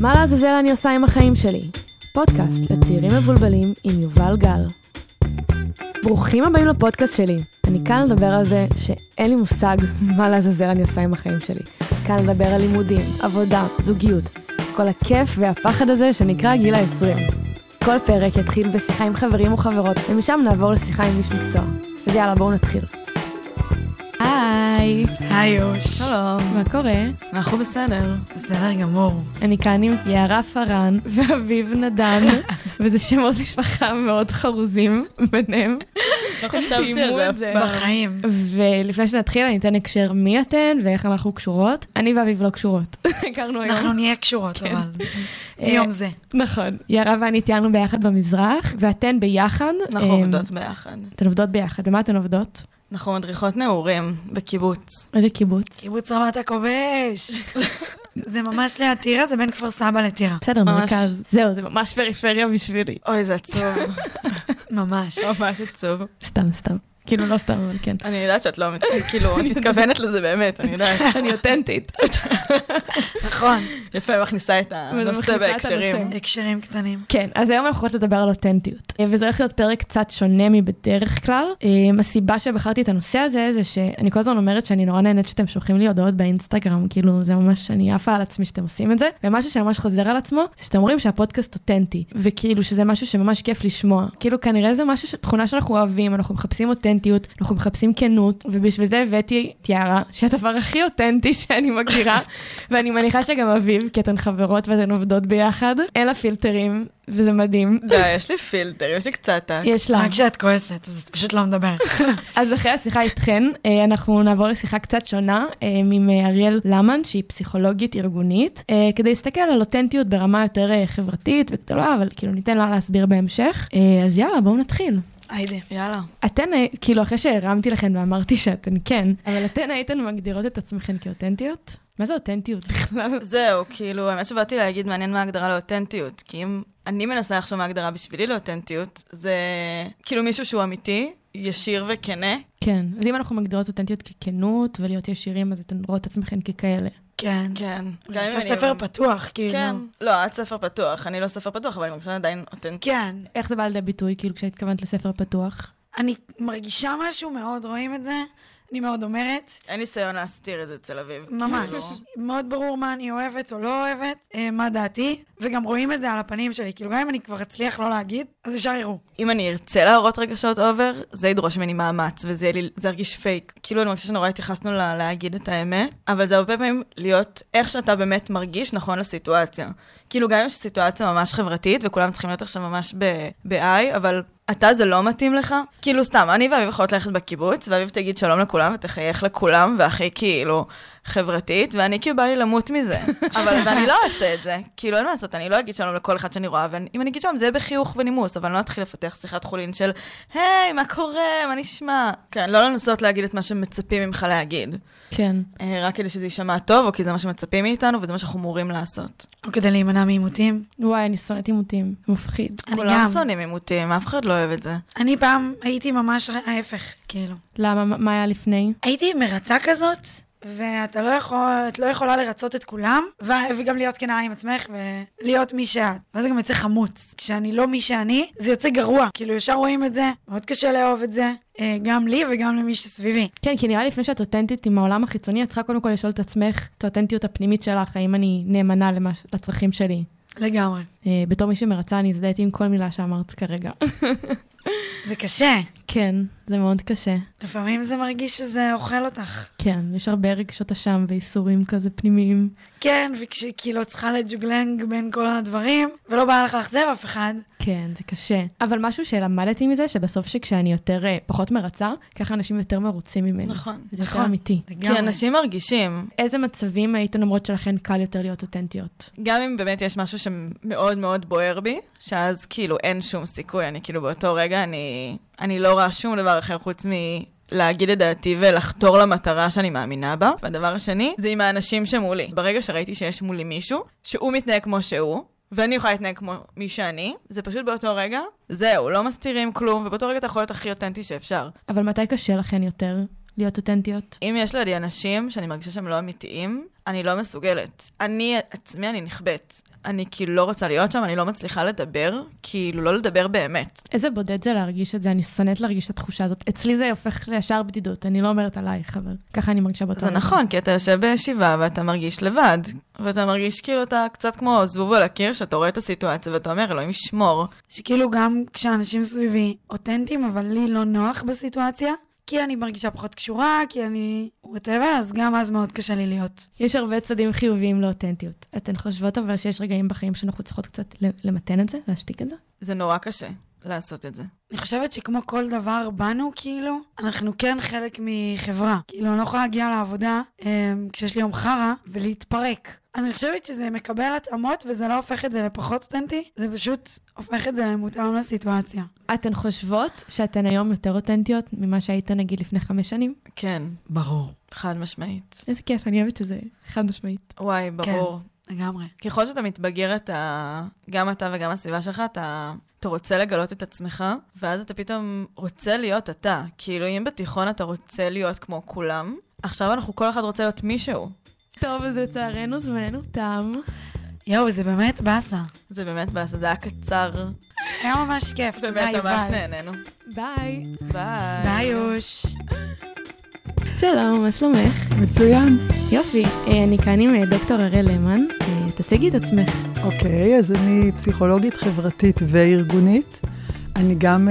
מה לעזאזל אני עושה עם החיים שלי? פודקאסט לצעירים מבולבלים עם יובל גל. ברוכים הבאים לפודקאסט שלי. אני כאן לדבר על זה שאין לי מושג מה לעזאזל אני עושה עם החיים שלי. כאן לדבר על לימודים, עבודה, זוגיות. כל הכיף והפחד הזה שנקרא גיל ה-20. כל פרק יתחיל בשיחה עם חברים או חברות, ומשם נעבור לשיחה עם איש מקצוע. אז יאללה, בואו נתחיל. היי, היי יוש. שלום, מה קורה? אנחנו בסדר. בסדר גמור. אני כאן עם יערה פארן ואביב נדן, וזה שמות משפחה מאוד חרוזים ביניהם. לא חשבתי על זה בחיים. ולפני שנתחיל, אני אתן הקשר מי אתן ואיך אנחנו קשורות. אני ואביב לא קשורות. הכרנו היום. אנחנו נהיה קשורות, אבל. מיום זה. נכון. יערה ואני טיילנו ביחד במזרח, ואתן ביחד. אנחנו עובדות ביחד. אתן עובדות ביחד. במה אתן עובדות? אנחנו מדריכות נעורים בקיבוץ. איזה קיבוץ? קיבוץ רמת הכובש. זה ממש ליד טירה, זה בין כפר סבא לטירה. בסדר, מרכז. זהו, זה ממש פריפריה בשבילי. אוי, זה עצוב. ממש. ממש עצוב. סתם, סתם. כאילו, לא סתם, אבל כן. אני יודעת שאת לא, כאילו, את מתכוונת לזה באמת, אני יודעת. אני אותנטית. נכון. יפה, מכניסה את הנושא בהקשרים. הקשרים קטנים. כן, אז היום אנחנו הולכות לדבר על אותנטיות. וזה הולך להיות פרק קצת שונה מבדרך כלל. אה, הסיבה שבחרתי את הנושא הזה, זה שאני כל הזמן אומרת שאני נורא נהנית שאתם שולחים לי הודעות באינסטגרם, כאילו, זה ממש, אני עפה על עצמי שאתם עושים את זה. ומשהו שממש חוזר על עצמו, זה שאתם אומרים שהפודקאסט אותנטי. וכאילו, שזה משהו שממש כיף לשמוע. כאילו, כנראה זה משהו, תכונה שאנחנו אוהבים, אנחנו מחפשים אותנטיות, אנחנו מחפשים כנות, ובשביל זה הבאתי את יערה, שהדבר הכי אותנטי שאני מכירה, ואני מניחה שגם אביב, כי אתן חברות ואתן עובדות ביחד, אין לה פילטרים, וזה מדהים. די, יש לי פילטר, יש לי קצת. יש לה. רק כשאת כועסת, אז את פשוט לא מדברת. אז אחרי השיחה איתכן, אה, אנחנו נעבור לשיחה קצת שונה, אה, עם אה, אריאל למן, שהיא פסיכולוגית ארגונית, כדי להסתכל על אותנטיות ברמה יותר חברתית וגדולה, אבל כאילו ניתן לה להסביר בהמשך. אז יאללה, בואו נתחיל. היידה. יאללה. אתן, כאילו, אחרי שהרמתי לכן ואמרתי שאתן כן, אבל אתן הייתן מגדירות את עצמכן כאותנטיות? מה זה אותנטיות בכלל? זהו, כאילו, האמת שבאתי להגיד, מעניין מה ההגדרה לאותנטיות. כי אם אני מנסה לחשוב מה ההגדרה בשבילי לאותנטיות, זה כאילו מישהו שהוא אמיתי, ישיר וכנה. כן, אז אם אנחנו מגדירות אותנטיות ככנות ולהיות ישירים, אז אתן רואות את עצמכן ככאלה. כן. כן. יש לה ספר פתוח, כאילו. כן. לא, את ספר פתוח. אני לא ספר פתוח, אבל אני מרגישה עדיין אותנטית. כן. איך זה בא לידי ביטוי, כאילו, כשהתכוונת לספר פתוח? אני מרגישה משהו מאוד, רואים את זה? אני מאוד אומרת. אין ניסיון להסתיר את זה אצל אביב. ממש. כאילו. מאוד ברור מה אני אוהבת או לא אוהבת, אה, מה דעתי, וגם רואים את זה על הפנים שלי. כאילו, גם אם אני כבר אצליח לא להגיד, אז ישר יראו. אם אני ארצה להראות רגשות over, זה ידרוש ממני מאמץ, וזה ירגיש פייק. כאילו, אני מרגישה שנורא התייחסנו לה, להגיד את האמת, אבל זה הרבה פעמים להיות איך שאתה באמת מרגיש נכון לסיטואציה. כאילו, גם אם יש סיטואציה ממש חברתית, וכולם צריכים להיות עכשיו ממש ב-high, אבל אתה זה לא מתאים לך? כאילו סתם, אני ואביב יכולות ללכת בקיבוץ, ואביב תגיד שלום לכולם ותחייך לכולם, והכי כאילו חברתית, ואני כאילו בא לי למות מזה. אבל ואני לא אעשה את זה. כאילו, אין מה לעשות, אני לא אגיד שלום לכל אחד שאני רואה, ואם אני אגיד שלום, זה יהיה בחיוך ונימוס, אבל אני לא אתחיל לפתח שיחת חולין של, היי, מה קורה, מה נשמע? כן, לא לנסות להגיד את מה שמצפים ממך להגיד. כן. אה, רק כדי שזה יישמע טוב, או כי זה מה שמצפים מאיתנו, וזה מה שאנחנו אמורים לעשות. או כדי להימנע מעימותים. וואי, אני שונאת עימותים, מפחיד. אני כולם שונאים עימותים, אף אחד לא אוהב את זה. אני פעם הייתי ממש ההפך, כאילו. למה? מה היה לפני? הייתי מרצה כזאת. ואתה לא יכול, את לא יכולה לרצות את כולם, ו- וגם להיות כנה עם עצמך ולהיות מי שאת. ואז זה גם יוצא חמוץ. כשאני לא מי שאני, זה יוצא גרוע. כאילו, ישר רואים את זה, מאוד קשה לאהוב את זה, אה, גם לי וגם למי שסביבי. כן, כי נראה לי לפני שאת אותנטית עם העולם החיצוני, את צריכה קודם כל לשאול את עצמך את האותנטיות הפנימית שלך, האם אני נאמנה למש... לצרכים שלי. לגמרי. אה, בתור מי שמרצה, אני הזדהיתי עם כל מילה שאמרת כרגע. זה קשה. כן, זה מאוד קשה. לפעמים זה מרגיש שזה אוכל אותך. כן, יש הרבה רגשות אשם ואיסורים כזה פנימיים. כן, וכשכאילו את צריכה לג'וגלנג בין כל הדברים, ולא בא לך לאכזב אף אחד. כן, זה קשה. אבל משהו שלמדתי מזה, שבסוף שכשאני יותר, אה, פחות מרצה, ככה אנשים יותר מרוצים ממני. נכון. זה יותר נכון. אמיתי. לגמרי. כי אנשים מרגישים. איזה מצבים הייתן אומרות שלכן קל יותר להיות אותנטיות? גם אם באמת יש משהו שמאוד מאוד בוער בי, שאז כאילו אין שום סיכוי, אני כאילו באותו רגע, אני, אני לא רואה שום דבר אחר חוץ מ... להגיד את דעתי ולחתור למטרה שאני מאמינה בה. והדבר השני, זה עם האנשים שמולי. ברגע שראיתי שיש מולי מישהו, שהוא מתנהג כמו שהוא, ואני יכולה להתנהג כמו מי שאני, זה פשוט באותו רגע, זהו, לא מסתירים כלום, ובאותו רגע אתה יכול להיות הכי אותנטי שאפשר. אבל מתי קשה לכן יותר להיות אותנטיות? אם יש לידי אנשים שאני מרגישה שהם לא אמיתיים, אני לא מסוגלת. אני עצמי, אני נכבדת. אני כאילו לא רוצה להיות שם, אני לא מצליחה לדבר, כאילו לא לדבר באמת. איזה בודד זה להרגיש את זה, אני שונאת להרגיש את התחושה הזאת. אצלי זה הופך לישר בדידות, אני לא אומרת עלייך, אבל ככה אני מרגישה באותו זה נכון, כי אתה יושב בישיבה ואתה מרגיש לבד, ואתה מרגיש כאילו אתה קצת כמו זבוב על הקיר, שאתה רואה את הסיטואציה ואתה אומר, אלוהים ישמור. שכאילו גם כשאנשים סביבי אותנטיים, אבל לי לא נוח בסיטואציה, כי אני מרגישה פחות קשורה, כי אני... וואטאבר, אז גם אז מאוד קשה לי להיות. יש הרבה צדדים חיוביים לאותנטיות. אתן חושבות אבל שיש רגעים בחיים שאנחנו צריכות קצת למתן את זה, להשתיק את זה? זה נורא קשה לעשות את זה. אני חושבת שכמו כל דבר בנו, כאילו, אנחנו כן חלק מחברה. כאילו, אני לא יכולה להגיע לעבודה אה, כשיש לי יום חרא ולהתפרק. אז אני חושבת שזה מקבל התאמות וזה לא הופך את זה לפחות אותנטי, זה פשוט הופך את זה למותאם לסיטואציה. אתן חושבות שאתן היום יותר אותנטיות ממה שהיית נגיד לפני חמש שנים? כן. ברור. חד משמעית. איזה כיף, אני אוהבת שזה חד משמעית. וואי, ברור. כן, לגמרי. ככל שאתה מתבגר, אתה, גם אתה וגם הסביבה שלך, אתה, אתה רוצה לגלות את עצמך, ואז אתה פתאום רוצה להיות אתה. כאילו, אם בתיכון אתה רוצה להיות כמו כולם, עכשיו אנחנו, כל אחד רוצה להיות מישהו. טוב, אז לצערנו זמננו תם. יואו, זה באמת באסה. זה באמת באסה, זה היה קצר. היה ממש כיף, תודה יובל. באמת ממש נהנינו. ביי. ביי. ביי, יוש. שלום, מה שלומך? מצוין. יופי, אה, אני כאן עם אה, דוקטור הראל למן. אה, תציגי את עצמך. אוקיי, אז אני פסיכולוגית חברתית וארגונית. אני גם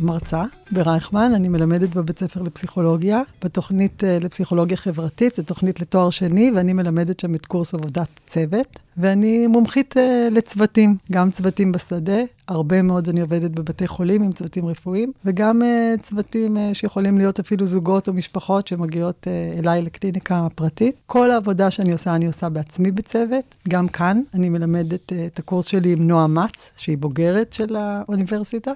מרצה ברייכמן, אני מלמדת בבית ספר לפסיכולוגיה, בתוכנית uh, לפסיכולוגיה חברתית, זו תוכנית לתואר שני, ואני מלמדת שם את קורס עבודת צוות, ואני מומחית uh, לצוותים, גם צוותים בשדה, הרבה מאוד אני עובדת בבתי חולים עם צוותים רפואיים, וגם uh, צוותים שיכולים להיות אפילו זוגות או משפחות שמגיעות אליי לקליניקה פרטית. כל העבודה שאני עושה, אני עושה בעצמי בצוות, גם כאן אני מלמדת את הקורס שלי עם נועה מצ, שהיא בוגרת של האוניברסיטה.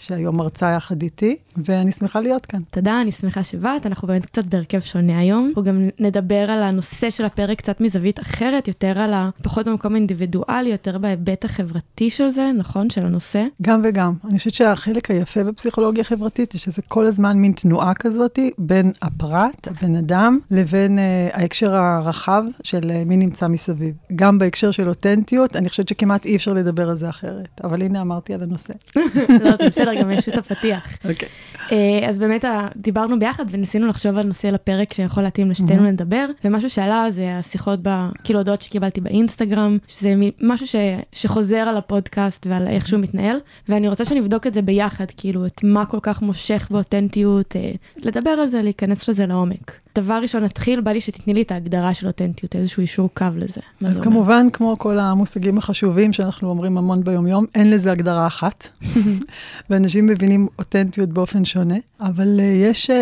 שהיום מרצה יחד איתי, ואני שמחה להיות כאן. תודה, אני שמחה שבאת, אנחנו באמת קצת בהרכב שונה היום. אנחנו גם נדבר על הנושא של הפרק קצת מזווית אחרת, יותר על ה... פחות במקום אינדיבידואלי, יותר בהיבט החברתי של זה, נכון? של הנושא. גם וגם. אני חושבת שהחלק היפה בפסיכולוגיה חברתית, זה שזה כל הזמן מין תנועה כזאת בין הפרט, הבן אדם, לבין uh, ההקשר הרחב של uh, מי נמצא מסביב. גם בהקשר של אותנטיות, אני חושבת שכמעט אי אפשר לדבר על זה אחרת. אבל הנה אמרתי על הנושא. לא, זה בסדר. בסדר, גם יש את הפתיח. אוקיי. אה, אז באמת דיברנו ביחד וניסינו לחשוב על נושא לפרק שיכול להתאים לשתינו לדבר, ומשהו שעלה זה השיחות, כאילו הודעות שקיבלתי באינסטגרם, שזה משהו שחוזר על הפודקאסט ועל איך שהוא מתנהל, ואני רוצה שנבדוק את זה ביחד, כאילו, את מה כל כך מושך באותנטיות, אה, לדבר על זה, להיכנס לזה לעומק. דבר ראשון, נתחיל, בא לי שתתני לי את ההגדרה של אותנטיות, איזשהו אישור קו לזה. אז כמובן, אומר. כמו כל המושגים החשובים שאנחנו אומרים המון ביומיום, אין לזה הגדרה אחת, ואנשים מבינים אותנטיות באופן שונה, אבל uh, יש uh,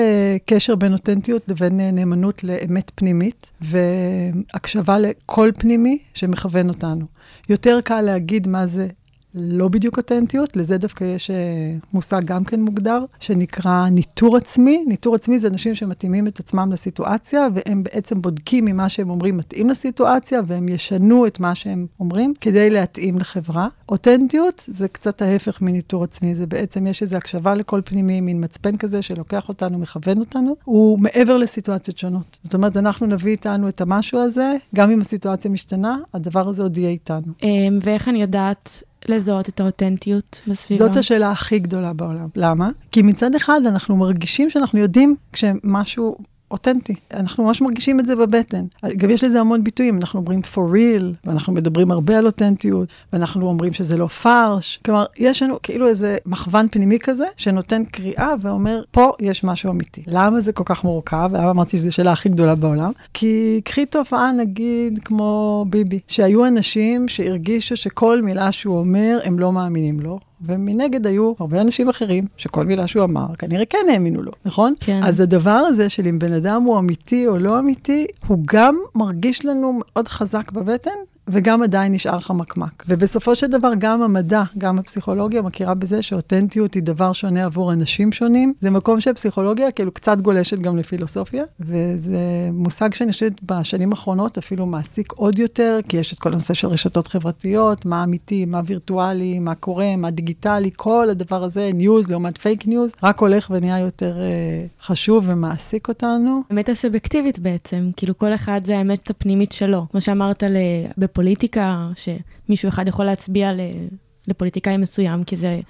קשר בין אותנטיות לבין uh, נאמנות לאמת פנימית, והקשבה לקול פנימי שמכוון אותנו. יותר קל להגיד מה זה לא בדיוק אותנטיות, לזה דווקא יש אה, מושג גם כן מוגדר, שנקרא ניטור עצמי. ניטור עצמי זה אנשים שמתאימים את עצמם לסיטואציה, והם בעצם בודקים אם מה שהם אומרים מתאים לסיטואציה, והם ישנו את מה שהם אומרים כדי להתאים לחברה. אותנטיות זה קצת ההפך מניטור עצמי, זה בעצם, יש איזו הקשבה לכל פנימי, מין מצפן כזה שלוקח אותנו, מכוון אותנו, הוא מעבר לסיטואציות שונות. זאת אומרת, אנחנו נביא איתנו את המשהו הזה, גם אם הסיטואציה משתנה, הדבר הזה עוד יהיה איתנו. אמ, ואיך אני יודעת לזהות את האותנטיות בסביבה? זאת השאלה הכי גדולה בעולם. למה? כי מצד אחד אנחנו מרגישים שאנחנו יודעים כשמשהו אותנטי. אנחנו ממש מרגישים את זה בבטן. גם יש לזה המון ביטויים, אנחנו אומרים for real, ואנחנו מדברים הרבה על אותנטיות, ואנחנו אומרים שזה לא פרש. כלומר, יש לנו כאילו איזה מכוון פנימי כזה, שנותן קריאה ואומר, פה יש משהו אמיתי. למה זה כל כך מורכב? למה אמרתי שזו שאלה הכי גדולה בעולם? כי קחי תופעה, נגיד, כמו ביבי, שהיו אנשים שהרגישו שכל מילה שהוא אומר, הם לא מאמינים לו. ומנגד היו הרבה אנשים אחרים, שכל מילה שהוא אמר, כנראה כן האמינו לו, נכון? כן. אז הדבר הזה של אם בן אדם הוא אמיתי או לא אמיתי, הוא גם מרגיש לנו מאוד חזק בבטן, וגם עדיין נשאר חמקמק. ובסופו של דבר, גם המדע, גם הפסיכולוגיה, מכירה בזה שאותנטיות היא דבר שונה עבור אנשים שונים. זה מקום שפסיכולוגיה כאילו קצת גולשת גם לפילוסופיה, וזה מושג שאני חושבת בשנים האחרונות אפילו מעסיק עוד יותר, כי יש את כל הנושא של רשתות חברתיות, מה אמיתי, מה וירטואלי, מה קורה, מה דיגיטלי, כל הדבר הזה, news לעומת fake news, רק הולך ונהיה יותר אה, חשוב ומעסיק אותנו. האמת הסובייקטיבית בעצם, כאילו כל אחד זה האמת הפנימית שלו. כמו שאמרת בפוליטיקה, שמישהו אחד יכול להצביע לפוליטיקאי מסוים, כי זה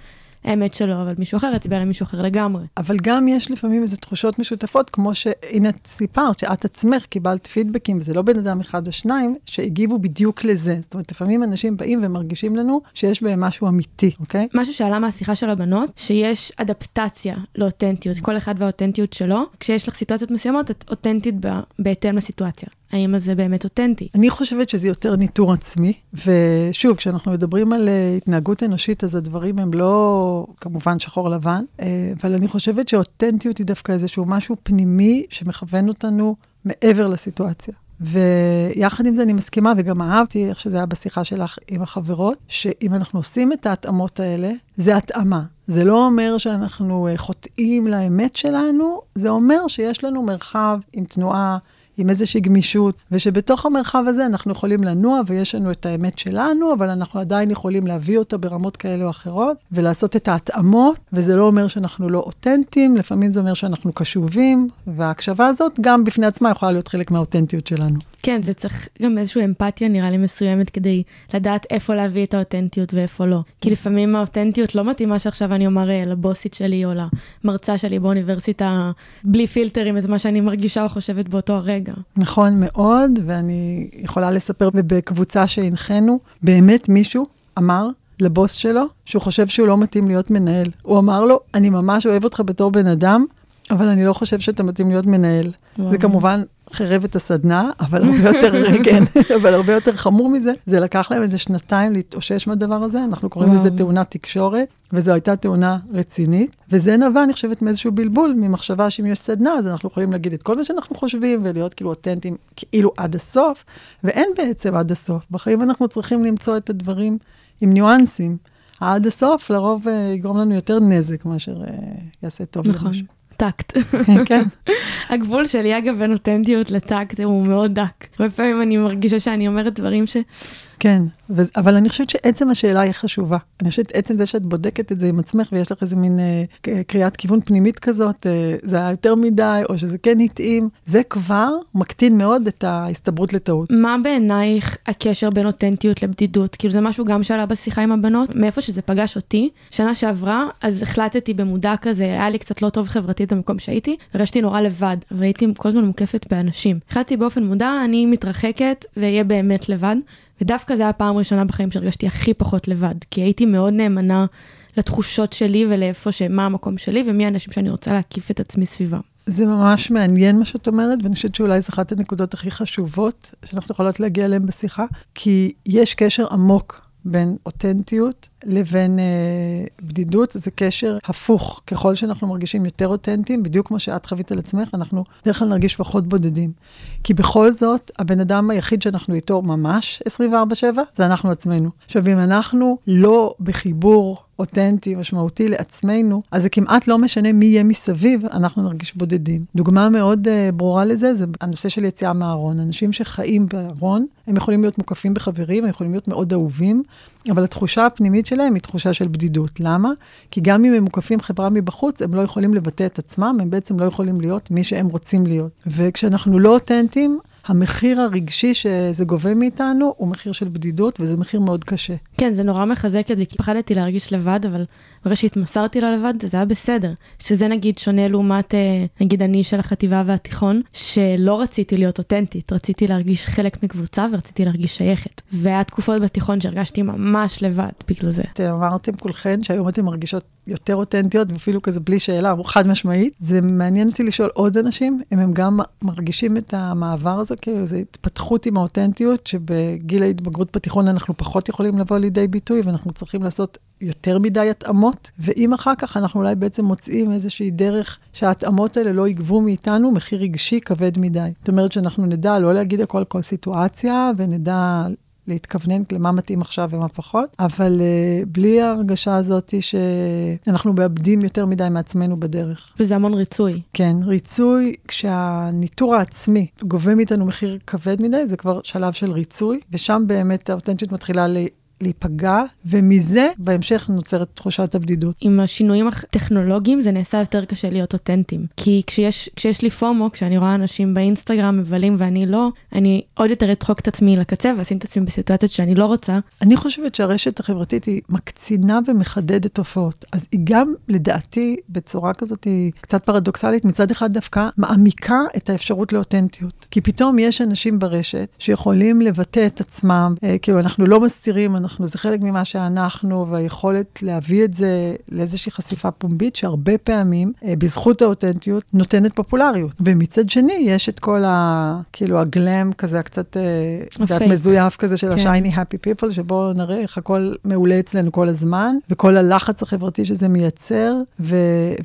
האמת שלו, אבל מישהו אחר יצביע למישהו אחר לגמרי. אבל גם יש לפעמים איזה תחושות משותפות, כמו שהנה את סיפרת, שאת עצמך קיבלת פידבקים, וזה לא בן אדם אחד או שניים, שהגיבו בדיוק לזה. זאת אומרת, לפעמים אנשים באים ומרגישים לנו שיש בהם משהו אמיתי, אוקיי? משהו שעלה מהשיחה של הבנות, שיש אדפטציה לאותנטיות, כל אחד והאותנטיות שלו. כשיש לך סיטואציות מסוימות, את אותנטית בהתאם לסיטואציה. האם זה באמת אותנטי? אני חושבת שזה יותר ניטור עצמי, ושוב, כשאנחנו מדברים על uh, התנהגות אנושית, אז הדברים הם לא כמובן שחור לבן, uh, אבל אני חושבת שאותנטיות היא דווקא איזשהו משהו פנימי שמכוון אותנו מעבר לסיטואציה. ויחד עם זה אני מסכימה, וגם אהבתי איך שזה היה בשיחה שלך עם החברות, שאם אנחנו עושים את ההתאמות האלה, זה התאמה. זה לא אומר שאנחנו uh, חוטאים לאמת שלנו, זה אומר שיש לנו מרחב עם תנועה. עם איזושהי גמישות, ושבתוך המרחב הזה אנחנו יכולים לנוע ויש לנו את האמת שלנו, אבל אנחנו עדיין יכולים להביא אותה ברמות כאלה או אחרות, ולעשות את ההתאמות, וזה לא אומר שאנחנו לא אותנטיים, לפעמים זה אומר שאנחנו קשובים, וההקשבה הזאת גם בפני עצמה יכולה להיות חלק מהאותנטיות שלנו. כן, זה צריך גם איזושהי אמפתיה, נראה לי, מסוימת, כדי לדעת איפה להביא את האותנטיות ואיפה לא. כי לפעמים האותנטיות לא מתאימה שעכשיו אני אומר אה, לבוסית שלי או למרצה שלי באוניברסיטה, בלי פילטרים, את מה שאני מרגישה או חושבת באותו הרגע. נכון מאוד, ואני יכולה לספר בקבוצה שהנחינו, באמת מישהו אמר, לבוס שלו, שהוא חושב שהוא לא מתאים להיות מנהל. הוא אמר לו, אני ממש אוהב אותך בתור בן אדם, אבל אני לא חושב שאתה מתאים להיות מנהל. וואו. זה כמובן חירב את הסדנה, אבל הרבה יותר, כן, אבל הרבה יותר חמור מזה, זה לקח להם איזה שנתיים להתאושש מהדבר הזה, אנחנו קוראים לזה תאונת תקשורת, וזו הייתה תאונה רצינית, וזה נבע, אני חושבת, מאיזשהו בלבול, ממחשבה שאם יש סדנה, אז אנחנו יכולים להגיד את כל מה שאנחנו חושבים, ולהיות כאילו אותנטיים, כאילו עד הסוף, ואין בעצם עד הסוף. בחיים אנחנו צריכים למצוא את הדברים עם ניואנסים. עד הסוף לרוב uh, יגרום לנו יותר נזק מאשר uh, יעשה טוב נכון. למשהו. טקט. כן. הגבול שלי, אגב, בין אותנטיות לטקט הוא מאוד דק. הרבה פעמים אני מרגישה שאני אומרת דברים ש... כן, ו- אבל אני חושבת שעצם השאלה היא חשובה. אני חושבת עצם זה שאת בודקת את זה עם עצמך ויש לך איזה מין אה, קריאת כיוון פנימית כזאת, אה, זה היה יותר מדי, או שזה כן התאים, זה כבר מקטין מאוד את ההסתברות לטעות. מה בעינייך הקשר בין אותנטיות לבדידות? כאילו זה משהו גם שעלה בשיחה עם הבנות, מאיפה שזה פגש אותי. שנה שעברה, אז החלטתי במודע כזה, היה לי קצת לא טוב חברתית במקום שהייתי, הרגשתי נורא לבד, אבל הייתי כל הזמן מוקפת באנשים. החלטתי באופן מודע, אני מתרחקת ואהיה באמת לבד. ודווקא זו הייתה הפעם הראשונה בחיים שהרגשתי הכי פחות לבד, כי הייתי מאוד נאמנה לתחושות שלי ולאיפה, מה המקום שלי ומי האנשים שאני רוצה להקיף את עצמי סביבם. זה ממש מעניין מה שאת אומרת, ואני חושבת שאולי זו אחת הנקודות הכי חשובות שאנחנו יכולות להגיע אליהן בשיחה, כי יש קשר עמוק בין אותנטיות לבין אה, בדידות, זה קשר הפוך. ככל שאנחנו מרגישים יותר אותנטיים, בדיוק כמו שאת חווית על עצמך, אנחנו בדרך כלל נרגיש פחות בודדים. כי בכל זאת, הבן אדם היחיד שאנחנו איתו ממש 24-7, זה אנחנו עצמנו. עכשיו, אם אנחנו לא בחיבור אותנטי, משמעותי לעצמנו, אז זה כמעט לא משנה מי יהיה מסביב, אנחנו נרגיש בודדים. דוגמה מאוד uh, ברורה לזה, זה הנושא של יציאה מהארון. אנשים שחיים בארון, הם יכולים להיות מוקפים בחברים, הם יכולים להיות מאוד אהובים, אבל התחושה הפנימית שלהם היא תחושה של בדידות. למה? כי גם אם הם מוקפים חברה מבחוץ, הם לא יכולים לבטא את עצמם, הם בעצם לא יכולים להיות מי שהם רוצים להיות. וכשאנחנו לא אותנטיים, המחיר הרגשי שזה גובה מאיתנו הוא מחיר של בדידות, וזה מחיר מאוד קשה. כן, זה נורא מחזק את זה, כי פחדתי להרגיש לבד, אבל ברגע שהתמסרתי ללבד, זה היה בסדר. שזה נגיד שונה לעומת, אה, נגיד אני של החטיבה והתיכון, שלא רציתי להיות אותנטית, רציתי להרגיש חלק מקבוצה ורציתי להרגיש שייכת. והיה תקופות בתיכון שהרגשתי ממש לבד בגלל זה. אתם אמרתם כולכן שהיום אתן מרגישות יותר אותנטיות, ואפילו כזה בלי שאלה, חד משמעית. זה מעניין אותי לשאול עוד אנשים, אם הם גם מרגישים את המעבר הזה, כאילו זו התפתחות עם האותנטיות, שבגיל ההתבגרות בתיכון אנחנו פחות יכולים לבוא לידי ביטוי, ואנחנו צריכים לעשות יותר מדי התאמות, ואם אחר כך אנחנו אולי בעצם מוצאים איזושהי דרך שההתאמות האלה לא יגבו מאיתנו מחיר רגשי כבד מדי. זאת אומרת שאנחנו נדע לא להגיד הכל כל סיטואציה, ונדע להתכוונן למה מתאים עכשיו ומה פחות, אבל uh, בלי ההרגשה הזאת שאנחנו מאבדים יותר מדי מעצמנו בדרך. וזה המון ריצוי. כן, ריצוי, כשהניטור העצמי גובה מאיתנו מחיר כבד מדי, זה כבר שלב של ריצוי, ושם באמת האותנטיות מתחילה להיפגע, ומזה בהמשך נוצרת תחושת הבדידות. עם השינויים הטכנולוגיים זה נעשה יותר קשה להיות אותנטיים. כי כשיש, כשיש לי פומו, כשאני רואה אנשים באינסטגרם מבלים ואני לא, אני עוד יותר אדחוק את עצמי לקצה ואשים את עצמי בסיטואציות שאני לא רוצה. אני חושבת שהרשת החברתית היא מקצינה ומחדדת תופעות. אז היא גם, לדעתי, בצורה כזאת היא קצת פרדוקסלית, מצד אחד דווקא מעמיקה את האפשרות לאותנטיות. כי פתאום יש אנשים ברשת שיכולים לבטא את עצמם, אה, כאילו אנחנו לא מסתירים, אנחנו, זה חלק ממה שאנחנו, והיכולת להביא את זה לאיזושהי חשיפה פומבית, שהרבה פעמים, אה, בזכות האותנטיות, נותנת פופולריות. ומצד שני, יש את כל ה... כאילו, הגלם כזה, הקצת, אה, את מזויף כזה של כן. ה-shiny happy people, שבו נראה איך הכל מעולה אצלנו כל הזמן, וכל הלחץ החברתי שזה מייצר, ו...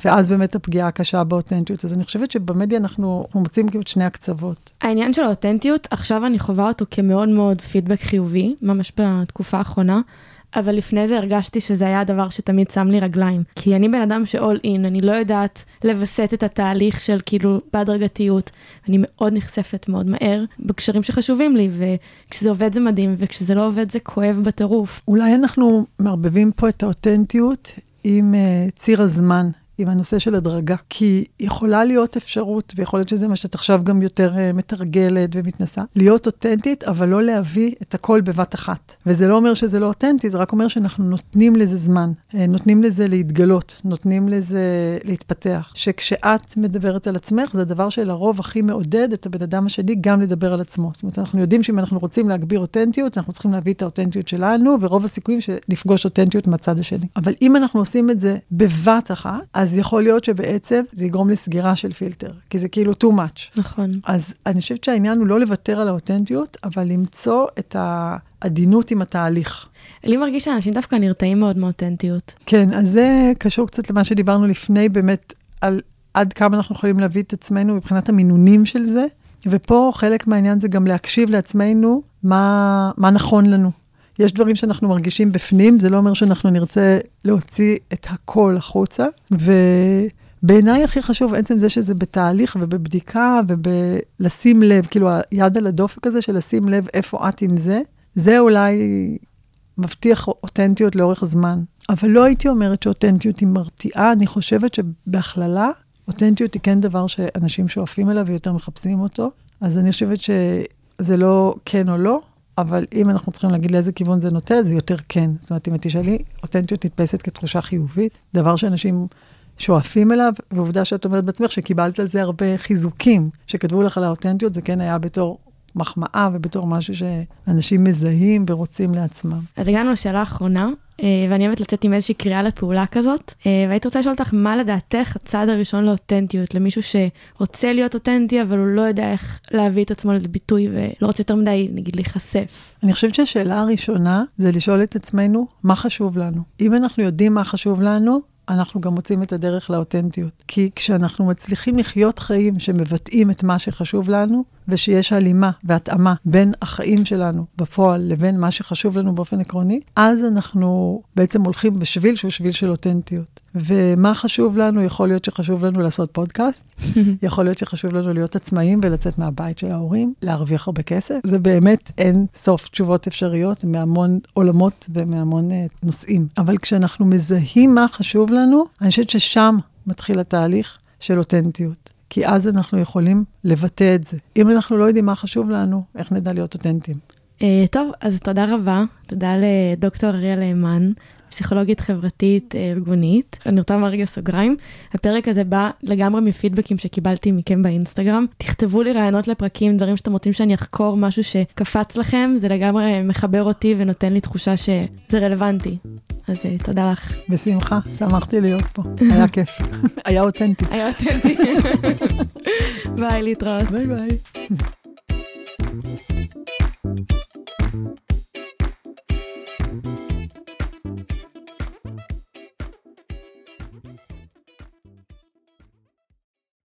ואז באמת הפגיעה הקשה באותנטיות. אז אני חושבת שבמדיה אנחנו מוצאים כאילו את שני הקצוות. העניין של האותנטיות, עכשיו אני חווה אותו כמאוד מאוד פידבק חיובי, ממש בתקופה האחרונה. האחרונה, אבל לפני זה הרגשתי שזה היה הדבר שתמיד שם לי רגליים. כי אני בן אדם ש-all in, אני לא יודעת לווסת את התהליך של כאילו בהדרגתיות. אני מאוד נחשפת מאוד מהר בקשרים שחשובים לי, וכשזה עובד זה מדהים, וכשזה לא עובד זה כואב בטירוף. אולי אנחנו מערבבים פה את האותנטיות עם uh, ציר הזמן. עם הנושא של הדרגה. כי יכולה להיות אפשרות, ויכול להיות שזה מה שאת עכשיו גם יותר uh, מתרגלת ומתנסה, להיות אותנטית, אבל לא להביא את הכל בבת אחת. וזה לא אומר שזה לא אותנטי, זה רק אומר שאנחנו נותנים לזה זמן, uh, נותנים לזה להתגלות, נותנים לזה להתפתח. שכשאת מדברת על עצמך, זה הדבר שלרוב הכי מעודד את הבן אדם השני גם לדבר על עצמו. זאת אומרת, אנחנו יודעים שאם אנחנו רוצים להגביר אותנטיות, אנחנו צריכים להביא את האותנטיות שלנו, ורוב הסיכויים שנפגוש אותנטיות מהצד השני. אבל אם אנחנו עושים את זה בבת אחת, אז יכול להיות שבעצם זה יגרום לסגירה של פילטר, כי זה כאילו too much. נכון. אז אני חושבת שהעניין הוא לא לוותר על האותנטיות, אבל למצוא את העדינות עם התהליך. לי מרגיש שאנשים דווקא נרתעים מאוד מאותנטיות. כן, אז זה קשור קצת למה שדיברנו לפני, באמת, על עד כמה אנחנו יכולים להביא את עצמנו מבחינת המינונים של זה. ופה חלק מהעניין זה גם להקשיב לעצמנו מה, מה נכון לנו. יש דברים שאנחנו מרגישים בפנים, זה לא אומר שאנחנו נרצה להוציא את הכל החוצה. ובעיניי הכי חשוב עצם זה שזה בתהליך ובבדיקה ובלשים לב, כאילו היד על הדופק הזה של לשים לב איפה את עם זה, זה אולי מבטיח אותנטיות לאורך זמן. אבל לא הייתי אומרת שאותנטיות היא מרתיעה, אני חושבת שבהכללה, אותנטיות היא כן דבר שאנשים שואפים אליו ויותר מחפשים אותו. אז אני חושבת שזה לא כן או לא, אבל אם אנחנו צריכים להגיד לאיזה כיוון זה נוטה, זה יותר כן. זאת אומרת, אם את תשאלי, אותנטיות נתפסת כתחושה חיובית, דבר שאנשים שואפים אליו, ועובדה שאת אומרת בעצמך שקיבלת על זה הרבה חיזוקים, שכתבו לך על האותנטיות, זה כן היה בתור מחמאה ובתור משהו שאנשים מזהים ורוצים לעצמם. אז הגענו לשאלה האחרונה, ואני אוהבת לצאת עם איזושהי קריאה לפעולה כזאת, אה, והייתי רוצה לשאול אותך, מה לדעתך הצעד הראשון לאותנטיות, למישהו שרוצה להיות אותנטי, אבל הוא לא יודע איך להביא את עצמו לזה ביטוי, ולא רוצה יותר מדי, נגיד, להיחשף? אני חושבת שהשאלה הראשונה זה לשאול את עצמנו, מה חשוב לנו? אם אנחנו יודעים מה חשוב לנו, אנחנו גם מוצאים את הדרך לאותנטיות. כי כשאנחנו מצליחים לחיות חיים שמבטאים את מה שחשוב לנו, ושיש הלימה והתאמה בין החיים שלנו בפועל לבין מה שחשוב לנו באופן עקרוני, אז אנחנו בעצם הולכים בשביל שהוא שביל של אותנטיות. ומה חשוב לנו? יכול להיות שחשוב לנו לעשות פודקאסט, יכול להיות שחשוב לנו להיות עצמאים ולצאת מהבית של ההורים, להרוויח הרבה כסף. זה באמת אין סוף תשובות אפשריות מהמון עולמות ומהמון uh, נושאים. אבל כשאנחנו מזהים מה חשוב לנו, אני חושבת ששם מתחיל התהליך של אותנטיות. כי אז אנחנו יכולים לבטא את זה. אם אנחנו לא יודעים מה חשוב לנו, איך נדע להיות אותנטיים? Uh, טוב, אז תודה רבה. תודה לדוקטור אריאל אמן. פסיכולוגית חברתית אה, ארגונית. אני רוצה לומר רגע סוגריים. הפרק הזה בא לגמרי מפידבקים שקיבלתי מכם באינסטגרם. תכתבו לי רעיונות לפרקים, דברים שאתם רוצים שאני אחקור, משהו שקפץ לכם, זה לגמרי מחבר אותי ונותן לי תחושה שזה רלוונטי. אז אה, תודה לך. בשמחה, שמחתי להיות פה, היה כיף. היה אותנטי. היה אותנטי. ביי, להתראות. ביי ביי.